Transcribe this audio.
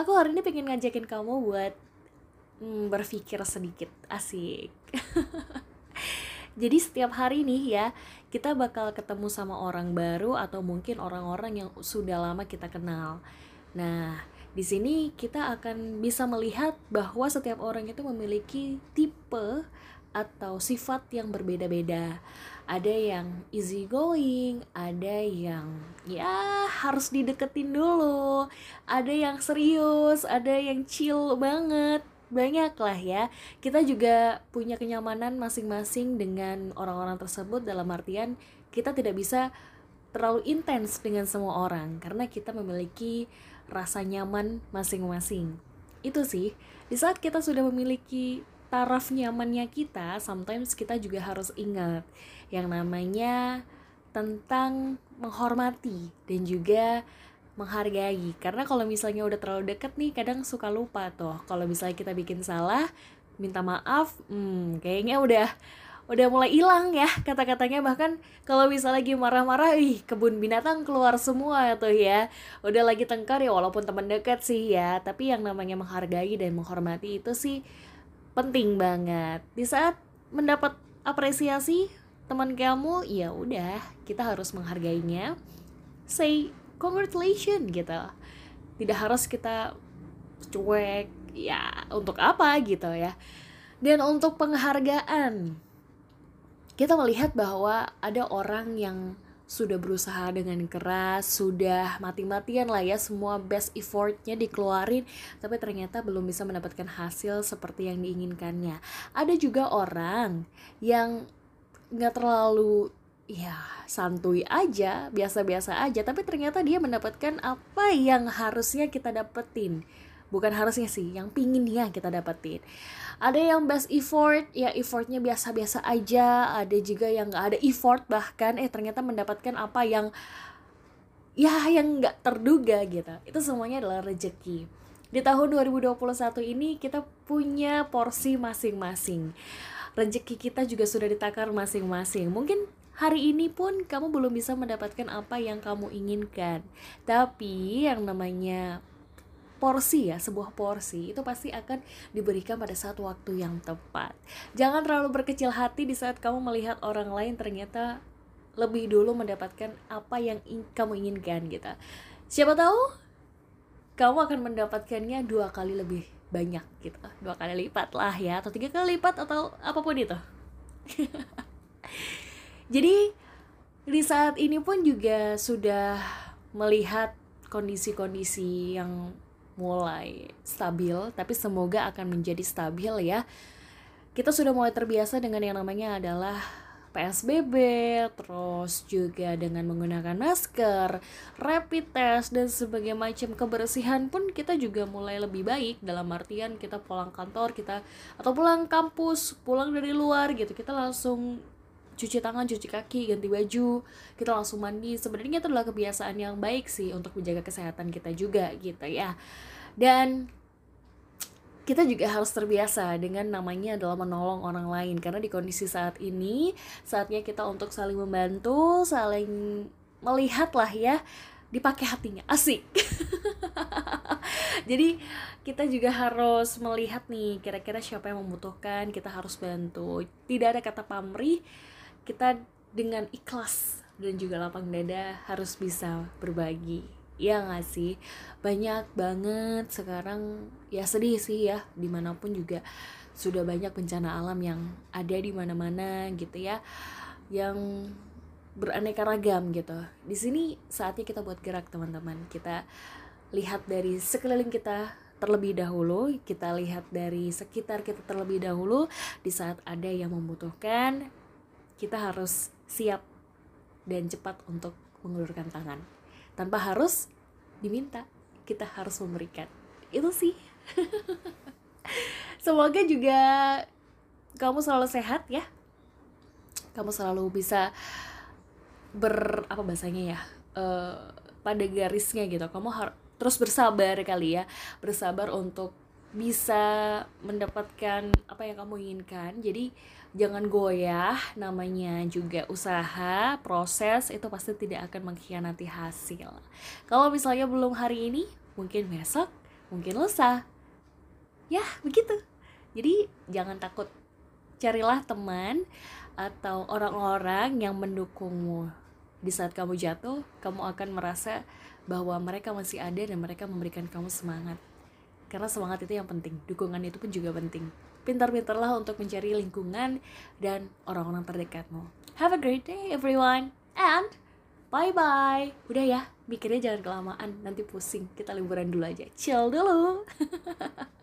aku hari ini pengen ngajakin kamu buat hmm, berpikir sedikit asik. Jadi setiap hari nih ya kita bakal ketemu sama orang baru atau mungkin orang-orang yang sudah lama kita kenal. Nah di sini kita akan bisa melihat bahwa setiap orang itu memiliki tipe atau sifat yang berbeda-beda. Ada yang easy going, ada yang ya harus dideketin dulu, ada yang serius, ada yang chill banget. Banyak lah ya. Kita juga punya kenyamanan masing-masing dengan orang-orang tersebut dalam artian kita tidak bisa terlalu intens dengan semua orang karena kita memiliki rasa nyaman masing-masing. Itu sih, di saat kita sudah memiliki taraf nyamannya kita, sometimes kita juga harus ingat yang namanya tentang menghormati dan juga menghargai. Karena kalau misalnya udah terlalu deket nih, kadang suka lupa tuh. Kalau misalnya kita bikin salah, minta maaf, hmm, kayaknya udah udah mulai hilang ya kata-katanya bahkan kalau bisa lagi marah-marah ih kebun binatang keluar semua tuh ya udah lagi tengkar ya walaupun teman dekat sih ya tapi yang namanya menghargai dan menghormati itu sih penting banget. Di saat mendapat apresiasi teman kamu ya udah kita harus menghargainya. Say congratulations gitu. Tidak harus kita cuek ya untuk apa gitu ya. Dan untuk penghargaan kita melihat bahwa ada orang yang sudah berusaha dengan keras, sudah mati-matian lah ya semua best effortnya dikeluarin, tapi ternyata belum bisa mendapatkan hasil seperti yang diinginkannya. Ada juga orang yang nggak terlalu ya santuy aja, biasa-biasa aja, tapi ternyata dia mendapatkan apa yang harusnya kita dapetin bukan harusnya sih yang pingin dia kita dapetin. Ada yang best effort ya effortnya biasa-biasa aja. Ada juga yang nggak ada effort bahkan eh ternyata mendapatkan apa yang ya yang nggak terduga gitu. Itu semuanya adalah rezeki. Di tahun 2021 ini kita punya porsi masing-masing. Rezeki kita juga sudah ditakar masing-masing. Mungkin hari ini pun kamu belum bisa mendapatkan apa yang kamu inginkan. Tapi yang namanya porsi ya, sebuah porsi itu pasti akan diberikan pada saat waktu yang tepat. Jangan terlalu berkecil hati di saat kamu melihat orang lain ternyata lebih dulu mendapatkan apa yang kamu inginkan gitu. Siapa tahu kamu akan mendapatkannya dua kali lebih banyak gitu, dua kali lipat lah ya, atau tiga kali lipat atau apa pun itu. Jadi di saat ini pun juga sudah melihat kondisi-kondisi yang mulai stabil, tapi semoga akan menjadi stabil ya. Kita sudah mulai terbiasa dengan yang namanya adalah PSBB, terus juga dengan menggunakan masker, rapid test dan sebagai macam kebersihan pun kita juga mulai lebih baik dalam artian kita pulang kantor kita atau pulang kampus, pulang dari luar gitu kita langsung cuci tangan, cuci kaki, ganti baju, kita langsung mandi. Sebenarnya itu adalah kebiasaan yang baik sih untuk menjaga kesehatan kita juga gitu ya. Dan kita juga harus terbiasa dengan namanya adalah menolong orang lain. Karena di kondisi saat ini saatnya kita untuk saling membantu saling melihat lah ya dipakai hatinya. Asik. Jadi kita juga harus melihat nih kira-kira siapa yang membutuhkan kita harus bantu. Tidak ada kata pamrih kita dengan ikhlas dan juga lapang dada harus bisa berbagi. Ya nggak sih? Banyak banget sekarang ya sedih sih ya di mana pun juga sudah banyak bencana alam yang ada di mana-mana gitu ya yang beraneka ragam gitu. Di sini saatnya kita buat gerak teman-teman. Kita lihat dari sekeliling kita terlebih dahulu kita lihat dari sekitar kita terlebih dahulu di saat ada yang membutuhkan kita harus siap dan cepat untuk mengulurkan tangan. Tanpa harus diminta kita harus memberikan. Itu sih. Semoga juga kamu selalu sehat ya. Kamu selalu bisa ber apa bahasanya ya uh, pada garisnya gitu. Kamu harus terus bersabar kali ya. Bersabar untuk bisa mendapatkan apa yang kamu inginkan. Jadi jangan goyah namanya juga usaha proses itu pasti tidak akan mengkhianati hasil. Kalau misalnya belum hari ini mungkin besok mungkin lusa. Ya begitu. Jadi jangan takut. Carilah teman atau orang-orang yang mendukungmu. Di saat kamu jatuh kamu akan merasa bahwa mereka masih ada dan mereka memberikan kamu semangat karena semangat itu yang penting dukungan itu pun juga penting. Pintar-pintarlah untuk mencari lingkungan dan orang-orang terdekatmu. Have a great day everyone and bye bye udah ya mikirnya jangan kelamaan nanti pusing kita liburan dulu aja. Chill dulu